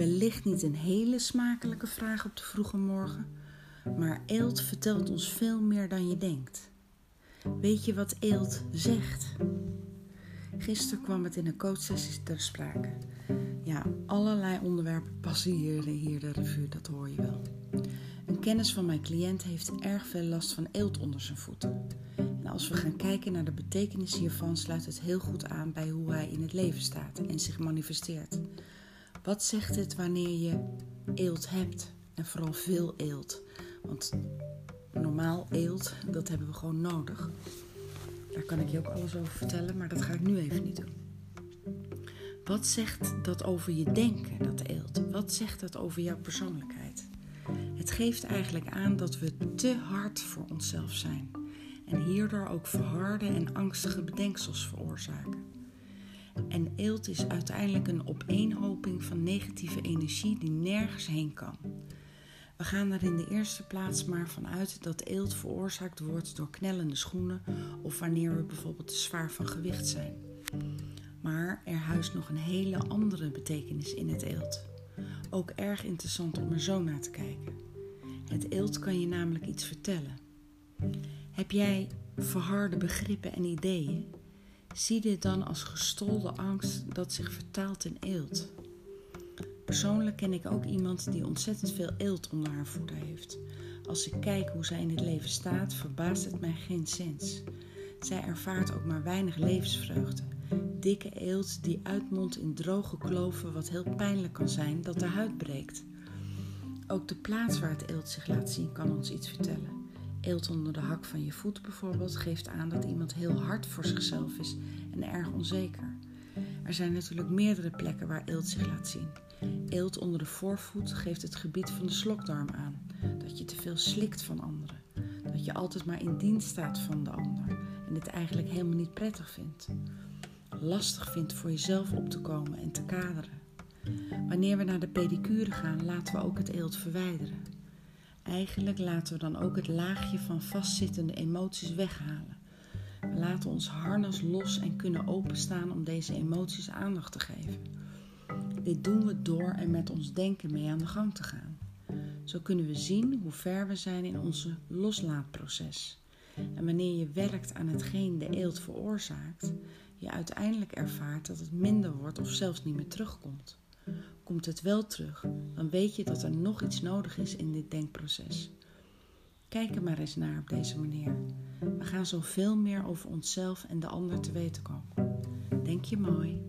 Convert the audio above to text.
Wellicht niet een hele smakelijke vraag op de vroege morgen, maar eelt vertelt ons veel meer dan je denkt. Weet je wat eelt zegt? Gisteren kwam het in een coachsessie ter sprake. Ja, allerlei onderwerpen passen hier, de revue, dat hoor je wel. Een kennis van mijn cliënt heeft erg veel last van eelt onder zijn voeten. En als we gaan kijken naar de betekenis hiervan, sluit het heel goed aan bij hoe hij in het leven staat en zich manifesteert. Wat zegt het wanneer je eelt hebt en vooral veel eelt? Want normaal eelt, dat hebben we gewoon nodig. Daar kan ik je ook alles over vertellen, maar dat ga ik nu even niet doen. Wat zegt dat over je denken, dat eelt? Wat zegt dat over jouw persoonlijkheid? Het geeft eigenlijk aan dat we te hard voor onszelf zijn en hierdoor ook verharde en angstige bedenksels veroorzaken. En eelt is uiteindelijk een opeenhoping van negatieve energie die nergens heen kan. We gaan er in de eerste plaats maar vanuit dat eelt veroorzaakt wordt door knellende schoenen of wanneer we bijvoorbeeld te zwaar van gewicht zijn. Maar er huist nog een hele andere betekenis in het eelt. Ook erg interessant om er zo naar te kijken. Het eelt kan je namelijk iets vertellen. Heb jij verharde begrippen en ideeën? Zie dit dan als gestolde angst dat zich vertaalt in eelt. Persoonlijk ken ik ook iemand die ontzettend veel eelt onder haar voeten heeft. Als ik kijk hoe zij in het leven staat, verbaast het mij geen zins. Zij ervaart ook maar weinig levensvreugde. Dikke eelt die uitmondt in droge kloven, wat heel pijnlijk kan zijn dat de huid breekt. Ook de plaats waar het eelt zich laat zien kan ons iets vertellen. Eelt onder de hak van je voet bijvoorbeeld geeft aan dat iemand heel hard voor zichzelf is en erg onzeker. Er zijn natuurlijk meerdere plekken waar eelt zich laat zien. Eelt onder de voorvoet geeft het gebied van de slokdarm aan. Dat je te veel slikt van anderen. Dat je altijd maar in dienst staat van de ander en dit eigenlijk helemaal niet prettig vindt. Lastig vindt voor jezelf op te komen en te kaderen. Wanneer we naar de pedicure gaan, laten we ook het eelt verwijderen. Eigenlijk laten we dan ook het laagje van vastzittende emoties weghalen. We laten ons harnas los en kunnen openstaan om deze emoties aandacht te geven. Dit doen we door er met ons denken mee aan de gang te gaan. Zo kunnen we zien hoe ver we zijn in onze loslaatproces. En wanneer je werkt aan hetgeen de eelt veroorzaakt, je uiteindelijk ervaart dat het minder wordt of zelfs niet meer terugkomt. Komt het wel terug, dan weet je dat er nog iets nodig is in dit denkproces. Kijk er maar eens naar op deze manier. We gaan zoveel meer over onszelf en de ander te weten komen. Denk je mooi?